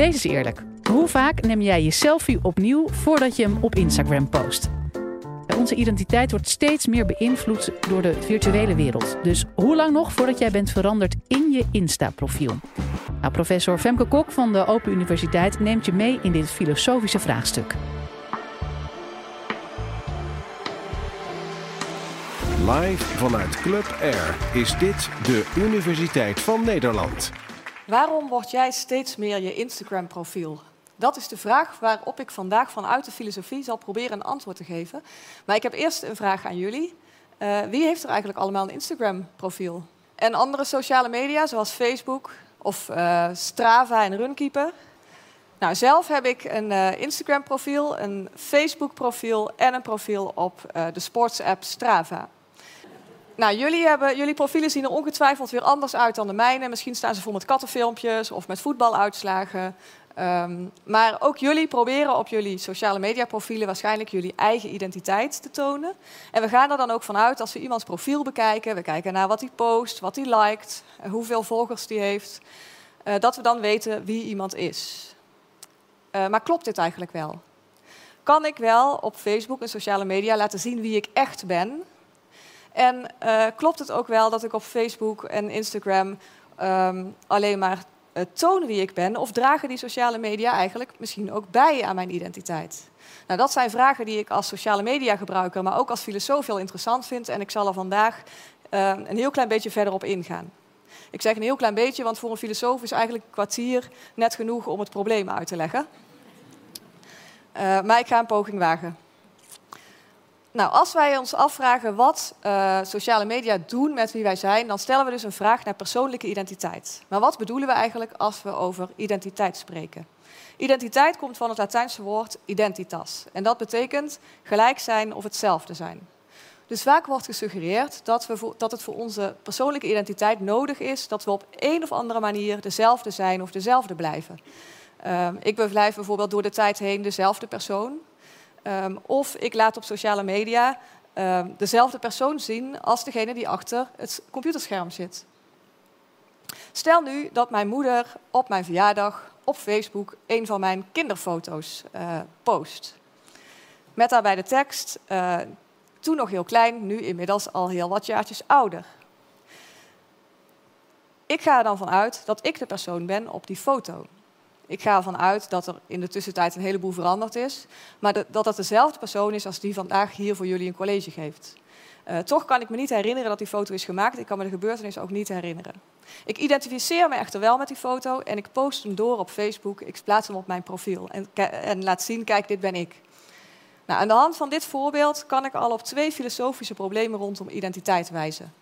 Wees eens eerlijk. Hoe vaak neem jij je selfie opnieuw voordat je hem op Instagram post? Onze identiteit wordt steeds meer beïnvloed door de virtuele wereld. Dus hoe lang nog voordat jij bent veranderd in je Insta-profiel? Nou, professor Femke Kok van de Open Universiteit neemt je mee in dit filosofische vraagstuk. Live vanuit Club Air is dit de Universiteit van Nederland. Waarom word jij steeds meer je Instagram-profiel? Dat is de vraag waarop ik vandaag vanuit de filosofie zal proberen een antwoord te geven. Maar ik heb eerst een vraag aan jullie. Uh, wie heeft er eigenlijk allemaal een Instagram-profiel? En andere sociale media, zoals Facebook of uh, Strava en Runkeeper? Nou, zelf heb ik een uh, Instagram-profiel, een Facebook-profiel en een profiel op de sportsapp Strava. Nou, jullie, hebben, jullie profielen zien er ongetwijfeld weer anders uit dan de mijne. Misschien staan ze vol met kattenfilmpjes of met voetbaluitslagen. Um, maar ook jullie proberen op jullie sociale media profielen waarschijnlijk jullie eigen identiteit te tonen. En we gaan er dan ook vanuit als we iemands profiel bekijken, we kijken naar wat hij post, wat hij liked, hoeveel volgers hij heeft, uh, dat we dan weten wie iemand is. Uh, maar klopt dit eigenlijk wel? Kan ik wel op Facebook en sociale media laten zien wie ik echt ben? En uh, klopt het ook wel dat ik op Facebook en Instagram um, alleen maar uh, toon wie ik ben? Of dragen die sociale media eigenlijk misschien ook bij aan mijn identiteit? Nou, dat zijn vragen die ik als sociale media gebruiker, maar ook als filosoof heel interessant vind. En ik zal er vandaag uh, een heel klein beetje verder op ingaan. Ik zeg een heel klein beetje, want voor een filosoof is eigenlijk een kwartier net genoeg om het probleem uit te leggen. Uh, maar ik ga een poging wagen. Nou, als wij ons afvragen wat uh, sociale media doen met wie wij zijn, dan stellen we dus een vraag naar persoonlijke identiteit. Maar wat bedoelen we eigenlijk als we over identiteit spreken? Identiteit komt van het Latijnse woord identitas. En dat betekent gelijk zijn of hetzelfde zijn. Dus vaak wordt gesuggereerd dat, we dat het voor onze persoonlijke identiteit nodig is dat we op een of andere manier dezelfde zijn of dezelfde blijven. Uh, ik blijf bijvoorbeeld door de tijd heen dezelfde persoon. Um, of ik laat op sociale media um, dezelfde persoon zien als degene die achter het computerscherm zit. Stel nu dat mijn moeder op mijn verjaardag op Facebook een van mijn kinderfoto's uh, post. Met daarbij de tekst, uh, toen nog heel klein, nu inmiddels al heel wat jaartjes ouder. Ik ga er dan vanuit dat ik de persoon ben op die foto. Ik ga ervan uit dat er in de tussentijd een heleboel veranderd is, maar dat dat dezelfde persoon is als die vandaag hier voor jullie een college geeft. Uh, toch kan ik me niet herinneren dat die foto is gemaakt. Ik kan me de gebeurtenis ook niet herinneren. Ik identificeer me echter wel met die foto en ik post hem door op Facebook. Ik plaats hem op mijn profiel en, en laat zien, kijk, dit ben ik. Nou, aan de hand van dit voorbeeld kan ik al op twee filosofische problemen rondom identiteit wijzen.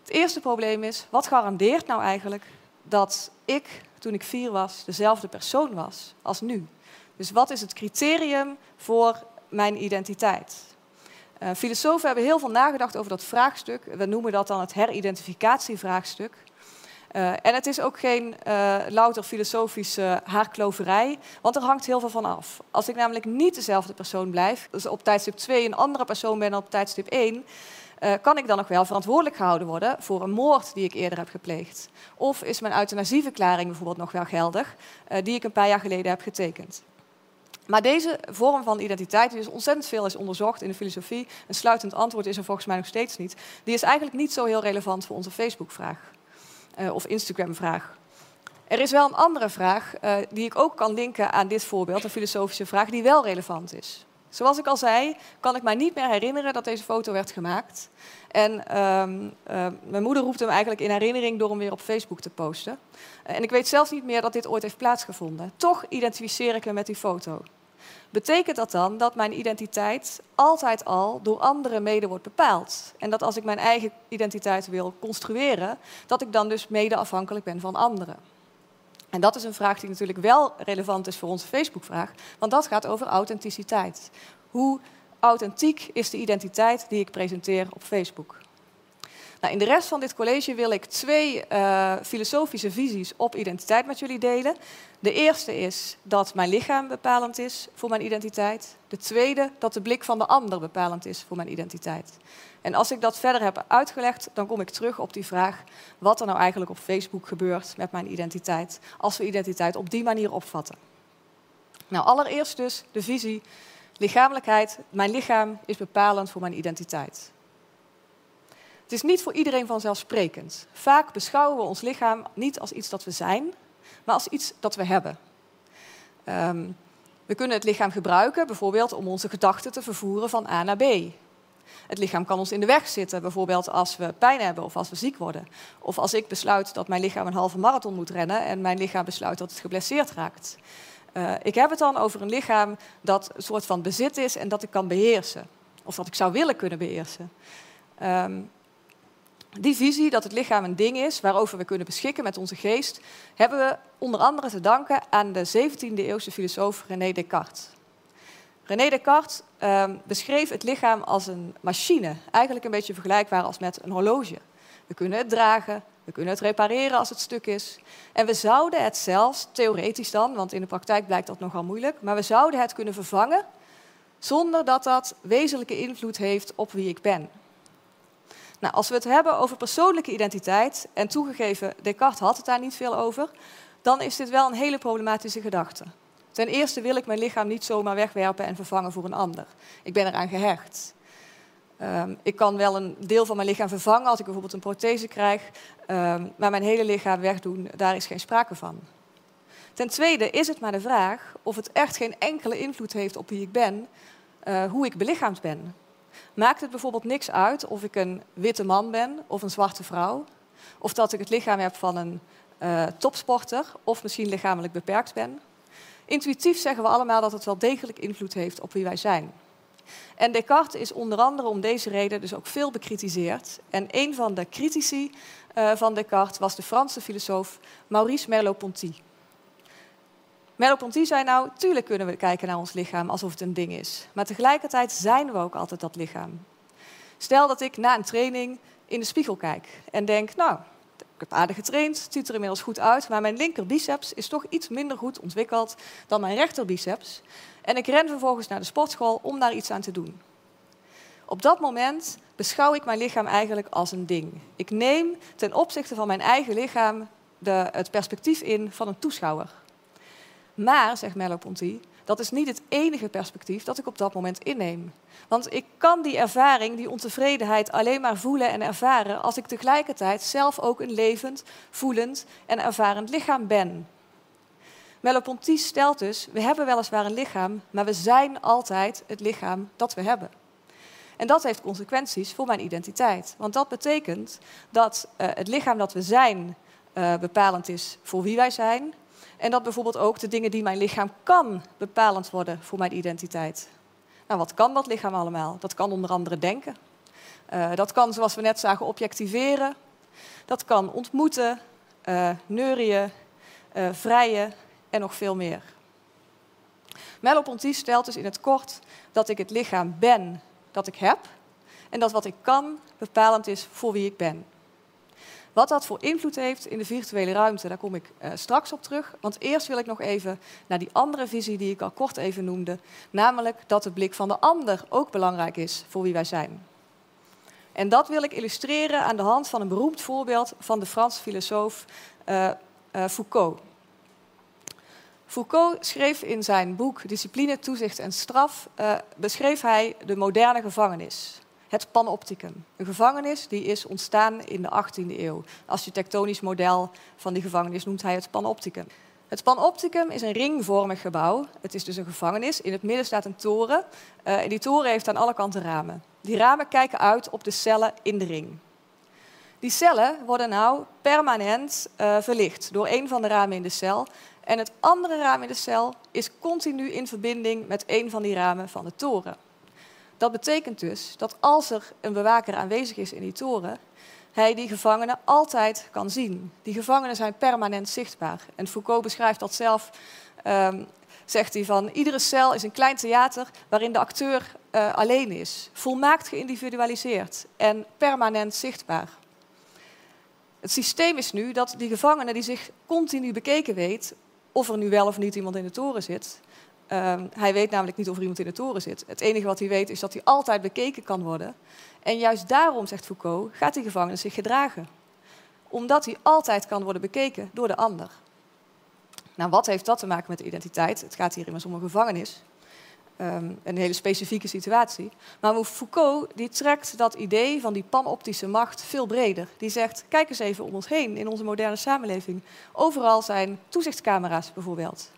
Het eerste probleem is, wat garandeert nou eigenlijk dat ik toen ik vier was dezelfde persoon was als nu. Dus wat is het criterium voor mijn identiteit? Uh, filosofen hebben heel veel nagedacht over dat vraagstuk. We noemen dat dan het heridentificatievraagstuk. Uh, en het is ook geen uh, louter filosofische haarkloverij, want er hangt heel veel van af. Als ik namelijk niet dezelfde persoon blijf, dus op tijdstip 2 een andere persoon ben dan op tijdstip 1, uh, kan ik dan nog wel verantwoordelijk gehouden worden voor een moord die ik eerder heb gepleegd? Of is mijn euthanasieverklaring bijvoorbeeld nog wel geldig, uh, die ik een paar jaar geleden heb getekend? Maar deze vorm van identiteit, die dus ontzettend veel is onderzocht in de filosofie, een sluitend antwoord is er volgens mij nog steeds niet, die is eigenlijk niet zo heel relevant voor onze Facebook-vraag uh, of Instagram-vraag. Er is wel een andere vraag die ik ook kan linken aan dit voorbeeld, een filosofische vraag die wel relevant is. Zoals ik al zei, kan ik mij niet meer herinneren dat deze foto werd gemaakt. En um, uh, mijn moeder roept hem eigenlijk in herinnering door hem weer op Facebook te posten. En ik weet zelfs niet meer dat dit ooit heeft plaatsgevonden. Toch identificeer ik me met die foto. Betekent dat dan dat mijn identiteit altijd al door anderen mede wordt bepaald? En dat als ik mijn eigen identiteit wil construeren, dat ik dan dus mede afhankelijk ben van anderen? En dat is een vraag die natuurlijk wel relevant is voor onze Facebook-vraag, want dat gaat over authenticiteit. Hoe authentiek is de identiteit die ik presenteer op Facebook? Nou, in de rest van dit college wil ik twee uh, filosofische visies op identiteit met jullie delen. De eerste is dat mijn lichaam bepalend is voor mijn identiteit. De tweede dat de blik van de ander bepalend is voor mijn identiteit. En als ik dat verder heb uitgelegd, dan kom ik terug op die vraag wat er nou eigenlijk op Facebook gebeurt met mijn identiteit, als we identiteit op die manier opvatten. Nou, allereerst dus de visie lichamelijkheid. Mijn lichaam is bepalend voor mijn identiteit. Het is niet voor iedereen vanzelfsprekend. Vaak beschouwen we ons lichaam niet als iets dat we zijn, maar als iets dat we hebben. Um, we kunnen het lichaam gebruiken, bijvoorbeeld om onze gedachten te vervoeren van A naar B. Het lichaam kan ons in de weg zitten, bijvoorbeeld als we pijn hebben of als we ziek worden. Of als ik besluit dat mijn lichaam een halve marathon moet rennen en mijn lichaam besluit dat het geblesseerd raakt. Uh, ik heb het dan over een lichaam dat een soort van bezit is en dat ik kan beheersen. Of dat ik zou willen kunnen beheersen. Um, die visie dat het lichaam een ding is waarover we kunnen beschikken met onze geest, hebben we onder andere te danken aan de 17e eeuwse filosoof René Descartes. René Descartes uh, beschreef het lichaam als een machine, eigenlijk een beetje vergelijkbaar als met een horloge. We kunnen het dragen, we kunnen het repareren als het stuk is. En we zouden het zelfs, theoretisch dan, want in de praktijk blijkt dat nogal moeilijk, maar we zouden het kunnen vervangen zonder dat dat wezenlijke invloed heeft op wie ik ben. Nou, als we het hebben over persoonlijke identiteit, en toegegeven, Descartes had het daar niet veel over, dan is dit wel een hele problematische gedachte. Ten eerste wil ik mijn lichaam niet zomaar wegwerpen en vervangen voor een ander. Ik ben eraan gehecht. Um, ik kan wel een deel van mijn lichaam vervangen als ik bijvoorbeeld een prothese krijg, um, maar mijn hele lichaam wegdoen, daar is geen sprake van. Ten tweede is het maar de vraag of het echt geen enkele invloed heeft op wie ik ben, uh, hoe ik belichaamd ben. Maakt het bijvoorbeeld niks uit of ik een witte man ben of een zwarte vrouw? Of dat ik het lichaam heb van een uh, topsporter of misschien lichamelijk beperkt ben? Intuïtief zeggen we allemaal dat het wel degelijk invloed heeft op wie wij zijn. En Descartes is onder andere om deze reden dus ook veel bekritiseerd. En een van de critici uh, van Descartes was de Franse filosoof Maurice Merleau-Ponty. Merleau-Ponty zei nou, tuurlijk kunnen we kijken naar ons lichaam alsof het een ding is. Maar tegelijkertijd zijn we ook altijd dat lichaam. Stel dat ik na een training in de spiegel kijk en denk, nou, ik heb aardig getraind, het ziet er inmiddels goed uit, maar mijn linkerbiceps is toch iets minder goed ontwikkeld dan mijn rechterbiceps. En ik ren vervolgens naar de sportschool om daar iets aan te doen. Op dat moment beschouw ik mijn lichaam eigenlijk als een ding. Ik neem ten opzichte van mijn eigen lichaam de, het perspectief in van een toeschouwer. Maar, zegt Merleau-Ponty, dat is niet het enige perspectief dat ik op dat moment inneem. Want ik kan die ervaring, die ontevredenheid alleen maar voelen en ervaren als ik tegelijkertijd zelf ook een levend, voelend en ervarend lichaam ben. Merleau-Ponty stelt dus, we hebben weliswaar een lichaam, maar we zijn altijd het lichaam dat we hebben. En dat heeft consequenties voor mijn identiteit. Want dat betekent dat uh, het lichaam dat we zijn uh, bepalend is voor wie wij zijn, en dat bijvoorbeeld ook de dingen die mijn lichaam kan bepalend worden voor mijn identiteit. Nou, wat kan dat lichaam allemaal? Dat kan onder andere denken. Uh, dat kan, zoals we net zagen, objectiveren. Dat kan ontmoeten, uh, neurien, uh, vrijen en nog veel meer. Merleau-Ponty stelt dus in het kort dat ik het lichaam ben dat ik heb en dat wat ik kan bepalend is voor wie ik ben. Wat dat voor invloed heeft in de virtuele ruimte, daar kom ik uh, straks op terug. Want eerst wil ik nog even naar die andere visie die ik al kort even noemde. Namelijk dat de blik van de ander ook belangrijk is voor wie wij zijn. En dat wil ik illustreren aan de hand van een beroemd voorbeeld van de Franse filosoof uh, uh, Foucault. Foucault schreef in zijn boek Discipline, Toezicht en Straf, beschreef hij de moderne gevangenis het panopticum. Een gevangenis die is ontstaan in de 18e eeuw. Architectonisch model van die gevangenis noemt hij het panopticum. Het panopticum is een ringvormig gebouw. Het is dus een gevangenis. In het midden staat een toren. Uh, en die toren heeft aan alle kanten ramen. Die ramen kijken uit op de cellen in de ring. Die cellen worden nou permanent uh, verlicht door een van de ramen in de cel. En het andere raam in de cel is continu in verbinding met een van die ramen van de toren. Dat betekent dus dat als er een bewaker aanwezig is in die toren, hij die gevangenen altijd kan zien. Die gevangenen zijn permanent zichtbaar. En Foucault beschrijft dat zelf, um, zegt hij van, iedere cel is een klein theater waarin de acteur uh, alleen is. Volmaakt geïndividualiseerd en permanent zichtbaar. Het systeem is nu dat die gevangene die zich continu bekeken weet, of er nu wel of niet iemand in de toren zit, Ehm, hij weet namelijk niet of er iemand in de toren zit. Het enige wat hij weet is dat hij altijd bekeken kan worden. En juist daarom, zegt Foucault, gaat die gevangene zich gedragen. Omdat hij altijd kan worden bekeken door de ander. Nou, wat heeft dat te maken met identiteit? Het gaat hier immers om een gevangenis. Ehm, een hele specifieke situatie. Maar Foucault die trekt dat idee van die panoptische macht veel breder. Die zegt, kijk eens even om ons heen in onze moderne samenleving. Overal zijn toezichtscamera's bijvoorbeeld.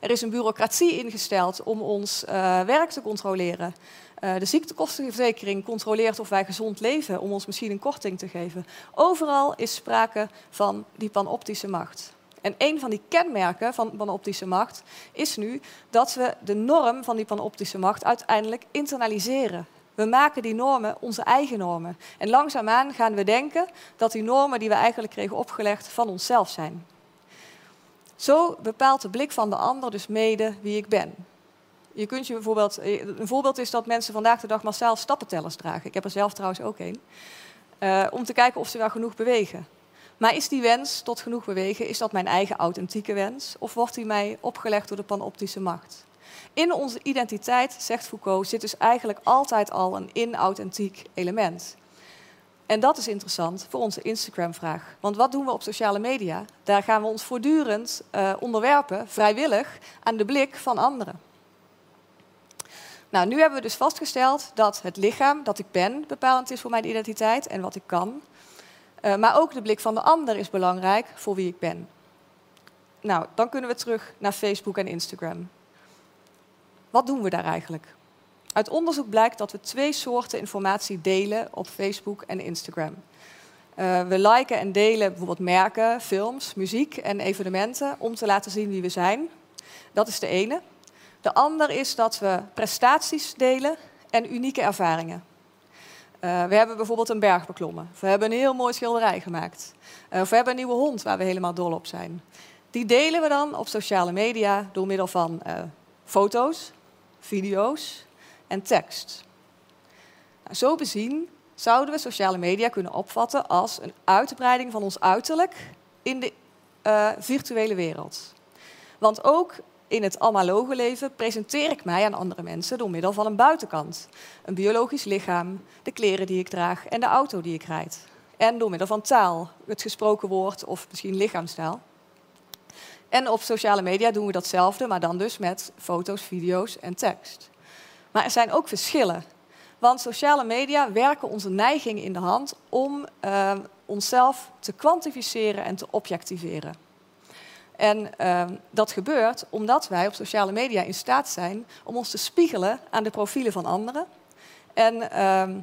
Er is een bureaucratie ingesteld om ons uh, werk te controleren. Uh, de ziektekostenverzekering controleert of wij gezond leven om ons misschien een korting te geven. Overal is sprake van die panoptische macht. En een van die kenmerken van panoptische macht is nu dat we de norm van die panoptische macht uiteindelijk internaliseren. We maken die normen onze eigen normen. En langzaamaan gaan we denken dat die normen die we eigenlijk kregen opgelegd van onszelf zijn. Zo bepaalt de blik van de ander dus mede wie ik ben. Je kunt je bijvoorbeeld, een voorbeeld is dat mensen vandaag de dag massaal stappentellers dragen. Ik heb er zelf trouwens ook een. Uh, om te kijken of ze wel genoeg bewegen. Maar is die wens tot genoeg bewegen, is dat mijn eigen authentieke wens? Of wordt die mij opgelegd door de panoptische macht? In onze identiteit, zegt Foucault, zit dus eigenlijk altijd al een inauthentiek element. En dat is interessant voor onze Instagram-vraag. Want wat doen we op sociale media? Daar gaan we ons voortdurend uh, onderwerpen, vrijwillig, aan de blik van anderen. Nou, nu hebben we dus vastgesteld dat het lichaam dat ik ben bepalend is voor mijn identiteit en wat ik kan. Uh, maar ook de blik van de ander is belangrijk voor wie ik ben. Nou, dan kunnen we terug naar Facebook en Instagram. Wat doen we daar eigenlijk? Uit onderzoek blijkt dat we twee soorten informatie delen op Facebook en Instagram. Uh, we liken en delen bijvoorbeeld merken, films, muziek en evenementen om te laten zien wie we zijn. Dat is de ene. De ander is dat we prestaties delen en unieke ervaringen. Uh, we hebben bijvoorbeeld een berg beklommen. We hebben een heel mooi schilderij gemaakt. Uh, of we hebben een nieuwe hond waar we helemaal dol op zijn. Die delen we dan op sociale media door middel van foto's, video's en tekst. Nou, zo bezien zouden we sociale media kunnen opvatten als een uitbreiding van ons uiterlijk in de virtuele wereld. Want ook in het analoge leven presenteer ik mij aan andere mensen door middel van een buitenkant. Een biologisch lichaam, de kleren die ik draag en de auto die ik rijd. En door middel van taal, het gesproken woord of misschien lichaamstaal. En op sociale media doen we datzelfde, maar dan dus met foto's, video's en tekst. Maar er zijn ook verschillen. Want sociale media werken onze neiging in de hand om uh, onszelf te kwantificeren en te objectiveren. En uh, dat gebeurt omdat wij op sociale media in staat zijn om ons te spiegelen aan de profielen van anderen. En uh,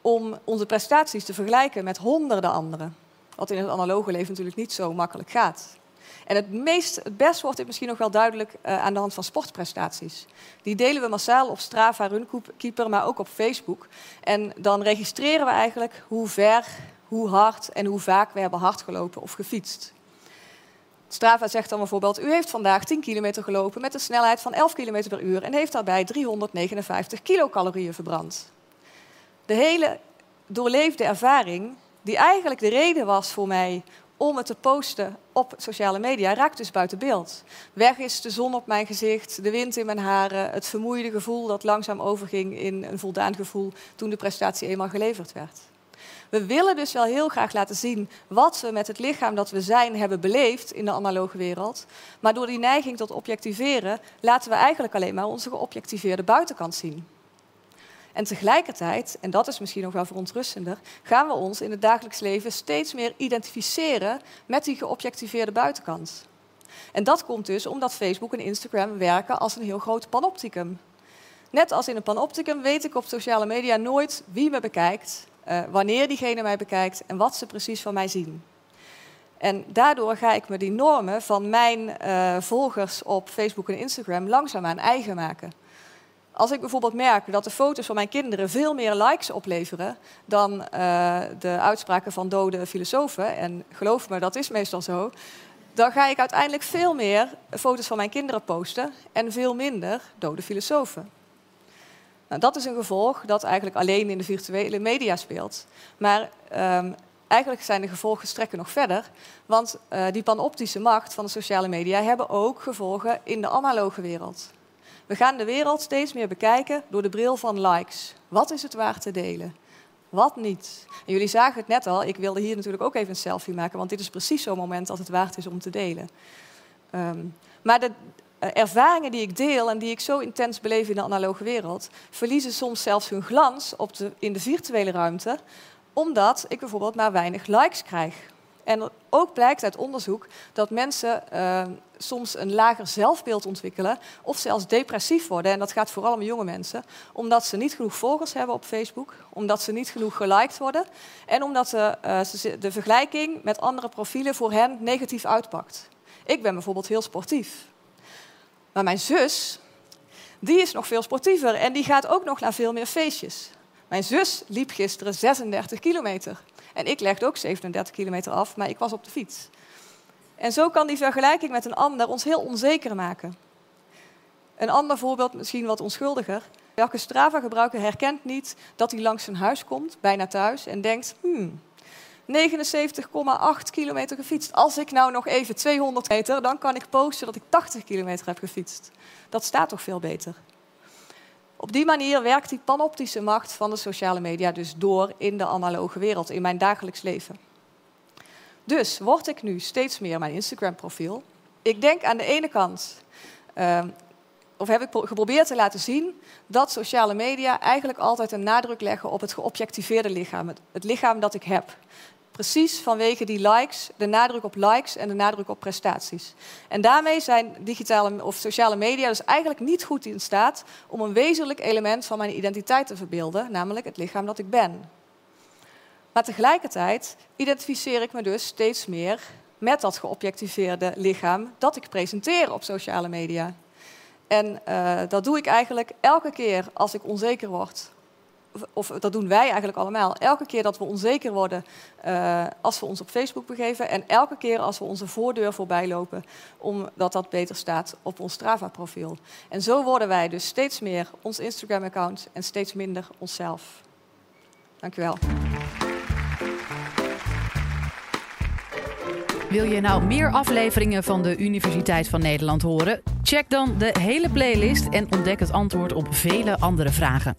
om onze prestaties te vergelijken met honderden anderen. Wat in het analoge leven natuurlijk niet zo makkelijk gaat. En het, meest, het best wordt dit misschien nog wel duidelijk uh, aan de hand van sportprestaties. Die delen we massaal op Strava, Runkeeper, maar ook op Facebook. En dan registreren we eigenlijk hoe ver, hoe hard en hoe vaak we hebben hardgelopen of gefietst. Strava zegt dan bijvoorbeeld, u heeft vandaag 10 kilometer gelopen met een snelheid van 11 km per uur en heeft daarbij 359 kilocalorieën verbrand. De hele doorleefde ervaring, die eigenlijk de reden was voor mij om het te posten op sociale media, raakt dus buiten beeld. Weg is de zon op mijn gezicht, de wind in mijn haren, het vermoeide gevoel dat langzaam overging in een voldaan gevoel toen de prestatie eenmaal geleverd werd. We willen dus wel heel graag laten zien wat we met het lichaam dat we zijn hebben beleefd in de analoge wereld. Maar door die neiging tot objectiveren laten we eigenlijk alleen maar onze geobjectiveerde buitenkant zien. En tegelijkertijd, en dat is misschien nog wel verontrustender, gaan we ons in het dagelijks leven steeds meer identificeren met die geobjectiveerde buitenkant. En dat komt dus omdat Facebook en Instagram werken als een heel groot panopticum. Net als in een panopticum weet ik op sociale media nooit wie me bekijkt, uh, wanneer diegene mij bekijkt en wat ze precies van mij zien. En daardoor ga ik me die normen van mijn uh, volgers op Facebook en Instagram langzaamaan eigen maken. Als ik bijvoorbeeld merk dat de foto's van mijn kinderen veel meer likes opleveren dan uh, de uitspraken van dode filosofen, en geloof me, dat is meestal zo, dan ga ik uiteindelijk veel meer foto's van mijn kinderen posten en veel minder dode filosofen. Nou, dat is een gevolg dat eigenlijk alleen in de virtuele media speelt. Maar um, eigenlijk zijn de gevolgen strekken nog verder. Want uh, die panoptische macht van de sociale media hebben ook gevolgen in de analoge wereld. We gaan de wereld steeds meer bekijken door de bril van likes. Wat is het waar te delen? Wat niet? Jullie zagen het net al, ik wilde hier natuurlijk ook even een selfie maken, want dit is precies zo'n moment dat het waard is om te delen. Um, maar de uh, ervaringen die ik deel en die ik zo intens beleef in de analoge wereld, verliezen soms zelfs hun glans op de, in de virtuele ruimte, omdat ik bijvoorbeeld maar weinig likes krijg. En ook blijkt uit onderzoek dat mensen uh, soms een lager zelfbeeld ontwikkelen of zelfs depressief worden. En dat gaat vooral om jonge mensen, omdat ze niet genoeg volgers hebben op Facebook, omdat ze niet genoeg geliked worden en omdat ze, uh, de vergelijking met andere profielen voor hen negatief uitpakt. Ik ben bijvoorbeeld heel sportief. Maar mijn zus, die is nog veel sportiever en die gaat ook nog naar veel meer feestjes. Mijn zus liep gisteren 36 kilometer. En ik legde ook 37 kilometer af, maar ik was op de fiets. En zo kan die vergelijking met een ander ons heel onzeker maken. Een ander voorbeeld, misschien wat onschuldiger. Welke Strava-gebruiker herkent niet dat hij langs zijn huis komt, bijna thuis, en denkt: hmm, 79,8 kilometer gefietst. Als ik nou nog even 200 meter, dan kan ik posten dat ik 80 kilometer heb gefietst. Dat staat toch veel beter. Op die manier werkt die panoptische macht van de sociale media dus door in de analoge wereld, in mijn dagelijks leven. Dus word ik nu steeds meer mijn Instagram-profiel. Ik denk aan de ene kant, uh, of heb ik geprobeerd te laten zien, dat sociale media eigenlijk altijd een nadruk leggen op het geobjectiveerde lichaam, het lichaam dat ik heb. Precies vanwege die likes, de nadruk op likes en de nadruk op prestaties. En daarmee zijn digitale of sociale media dus eigenlijk niet goed in staat om een wezenlijk element van mijn identiteit te verbeelden, namelijk het lichaam dat ik ben. Maar tegelijkertijd identificeer ik me dus steeds meer met dat geobjectiveerde lichaam dat ik presenteer op sociale media. En uh, dat doe ik eigenlijk elke keer als ik onzeker word of dat doen wij eigenlijk allemaal, elke keer dat we onzeker worden uh, als we ons op Facebook begeven en elke keer als we onze voordeur voorbij lopen, omdat dat beter staat op ons Strava-profiel. En zo worden wij dus steeds meer ons Instagram-account en steeds minder onszelf. Dank u wel. Wil je nou meer afleveringen van de Universiteit van Nederland horen? Check dan de hele playlist en ontdek het antwoord op vele andere vragen.